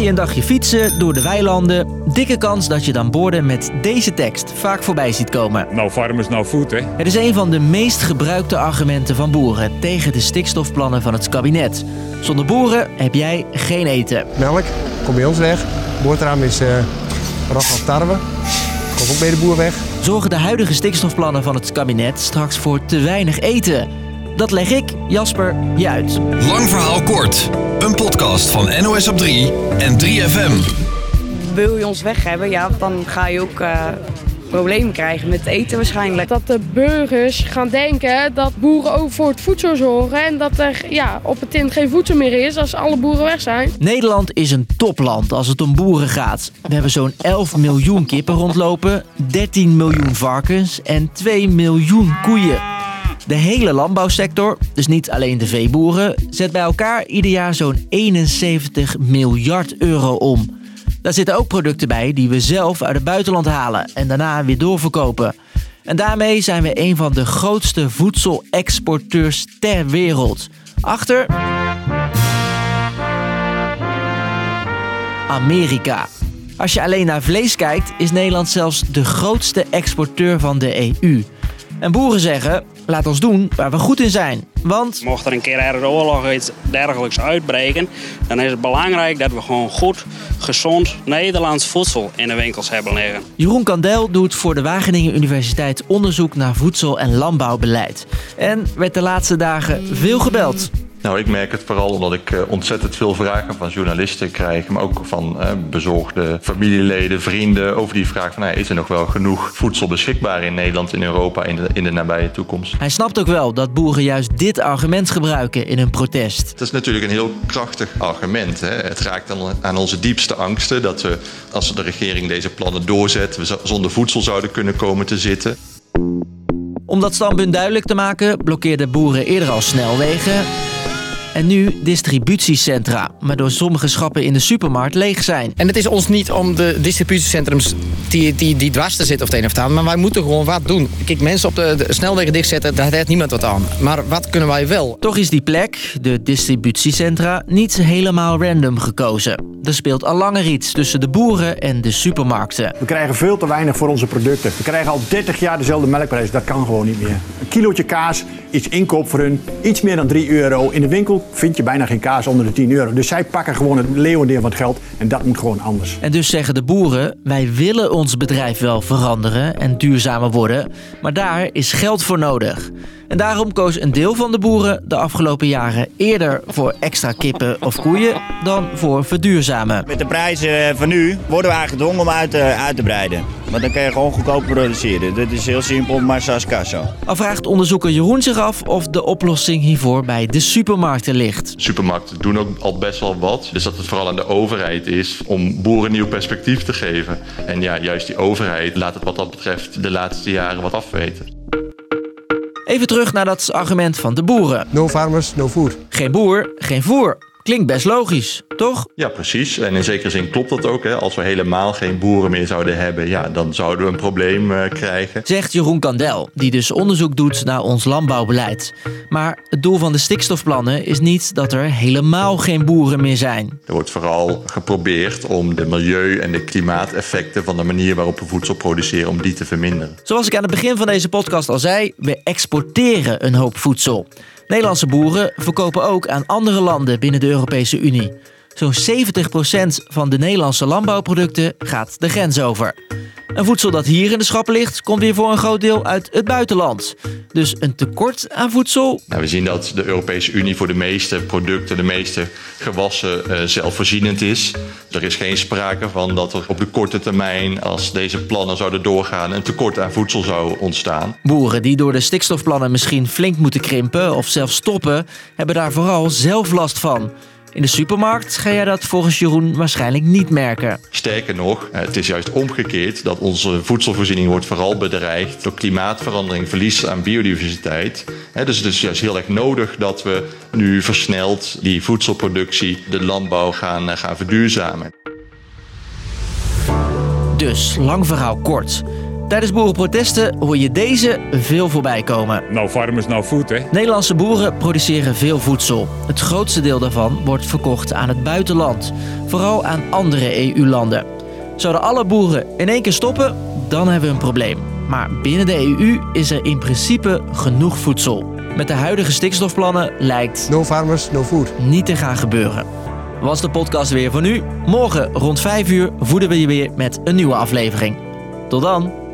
je een dagje fietsen door de weilanden, dikke kans dat je dan borden met deze tekst vaak voorbij ziet komen. Nou farmers, nou food, hè. Het is een van de meest gebruikte argumenten van boeren tegen de stikstofplannen van het kabinet. Zonder boeren heb jij geen eten. Melk, komt bij ons weg. Boterham is uh, van tarwe. Komt ook bij de boer weg. Zorgen de huidige stikstofplannen van het kabinet straks voor te weinig eten? Dat leg ik, Jasper, je uit. Lang verhaal kort. Een podcast van NOS op 3 en 3FM. Wil je ons weg hebben, ja, dan ga je ook uh, problemen krijgen met eten waarschijnlijk. Dat de burgers gaan denken dat boeren ook voor het voedsel zorgen en dat er ja, op het tint geen voedsel meer is als alle boeren weg zijn. Nederland is een topland als het om boeren gaat. We hebben zo'n 11 miljoen kippen rondlopen, 13 miljoen varkens en 2 miljoen koeien. De hele landbouwsector, dus niet alleen de veeboeren, zet bij elkaar ieder jaar zo'n 71 miljard euro om. Daar zitten ook producten bij die we zelf uit het buitenland halen en daarna weer doorverkopen. En daarmee zijn we een van de grootste voedselexporteurs ter wereld. Achter. Amerika. Als je alleen naar vlees kijkt, is Nederland zelfs de grootste exporteur van de EU. En boeren zeggen: laat ons doen waar we goed in zijn. Want. Mocht er een keer er oorlog of iets dergelijks uitbreken, dan is het belangrijk dat we gewoon goed, gezond Nederlands voedsel in de winkels hebben liggen. Jeroen Kandel doet voor de Wageningen Universiteit onderzoek naar voedsel- en landbouwbeleid. En werd de laatste dagen veel gebeld. Nou, ik merk het vooral omdat ik eh, ontzettend veel vragen van journalisten krijg, maar ook van uh, bezorgde familieleden, vrienden over die vraag van is er nog wel genoeg voedsel beschikbaar in Nederland, in Europa in de, in de nabije toekomst. Hij snapt ook wel dat boeren juist dit argument gebruiken in hun protest. Het is natuurlijk een heel krachtig argument. Hè. Het raakt aan, aan onze diepste angsten dat we, als de regering deze plannen doorzet, we zonder voedsel zouden kunnen komen te zitten. Om dat standpunt duidelijk te maken, blokkeerden boeren eerder al snelwegen en nu distributiecentra, waardoor sommige schappen in de supermarkt leeg zijn. En het is ons niet om de distributiecentrums die, die, die dwars te zitten of het een of het maar wij moeten gewoon wat doen. Kijk, mensen op de, de snelwegen dichtzetten, daar heeft niemand wat aan. Maar wat kunnen wij wel? Toch is die plek, de distributiecentra, niet helemaal random gekozen. Er speelt al langer iets tussen de boeren en de supermarkten. We krijgen veel te weinig voor onze producten. We krijgen al 30 jaar dezelfde melkprijs. Dat kan gewoon niet meer. Een kilootje kaas is inkoop voor hun iets meer dan 3 euro. In de winkel vind je bijna geen kaas onder de 10 euro. Dus zij pakken gewoon het leeuwendeel van het geld en dat moet gewoon anders. En dus zeggen de boeren, wij willen ons bedrijf wel veranderen en duurzamer worden, maar daar is geld voor nodig. En daarom koos een deel van de boeren de afgelopen jaren eerder voor extra kippen of koeien dan voor verduurzamen. Met de prijzen van nu worden we eigenlijk gedwongen om uit te, uit te breiden. Want dan kun je gewoon goedkoop produceren. Dit is heel simpel, maar zoals kassa. Al vraagt onderzoeker Jeroen zich af of de oplossing hiervoor bij de supermarkten ligt. Supermarkten doen ook al best wel wat. Dus dat het vooral aan de overheid is om boeren nieuw perspectief te geven. En ja, juist die overheid laat het wat dat betreft de laatste jaren wat afweten. Even terug naar dat argument van de boeren. No farmers, no food. Geen boer, geen voer. Klinkt best logisch, toch? Ja, precies. En in zekere zin klopt dat ook. Hè. Als we helemaal geen boeren meer zouden hebben, ja, dan zouden we een probleem uh, krijgen. Zegt Jeroen Kandel, die dus onderzoek doet naar ons landbouwbeleid. Maar het doel van de stikstofplannen is niet dat er helemaal geen boeren meer zijn. Er wordt vooral geprobeerd om de milieu- en de klimaateffecten van de manier waarop we voedsel produceren, om die te verminderen. Zoals ik aan het begin van deze podcast al zei, we exporteren een hoop voedsel. Nederlandse boeren verkopen ook aan andere landen binnen de Europese Unie. Zo'n 70% van de Nederlandse landbouwproducten gaat de grens over. Een voedsel dat hier in de schappen ligt, komt weer voor een groot deel uit het buitenland. Dus een tekort aan voedsel. Nou, we zien dat de Europese Unie voor de meeste producten, de meeste gewassen uh, zelfvoorzienend is. Er is geen sprake van dat er op de korte termijn, als deze plannen zouden doorgaan, een tekort aan voedsel zou ontstaan. Boeren die door de stikstofplannen misschien flink moeten krimpen of zelfs stoppen, hebben daar vooral zelf last van. In de supermarkt ga jij dat volgens Jeroen waarschijnlijk niet merken. Sterker nog, het is juist omgekeerd dat onze voedselvoorziening wordt vooral bedreigd door klimaatverandering, verlies aan biodiversiteit. Dus het is juist heel erg nodig dat we nu versneld die voedselproductie, de landbouw gaan, gaan verduurzamen. Dus, lang verhaal kort. Tijdens boerenprotesten hoor je deze veel voorbij komen. No farmers, no food, hè? Nederlandse boeren produceren veel voedsel. Het grootste deel daarvan wordt verkocht aan het buitenland, vooral aan andere EU-landen. Zouden alle boeren in één keer stoppen, dan hebben we een probleem. Maar binnen de EU is er in principe genoeg voedsel. Met de huidige stikstofplannen lijkt No farmers, no food. niet te gaan gebeuren. Was de podcast weer voor nu? Morgen rond 5 uur voeden we je weer met een nieuwe aflevering. Tot dan!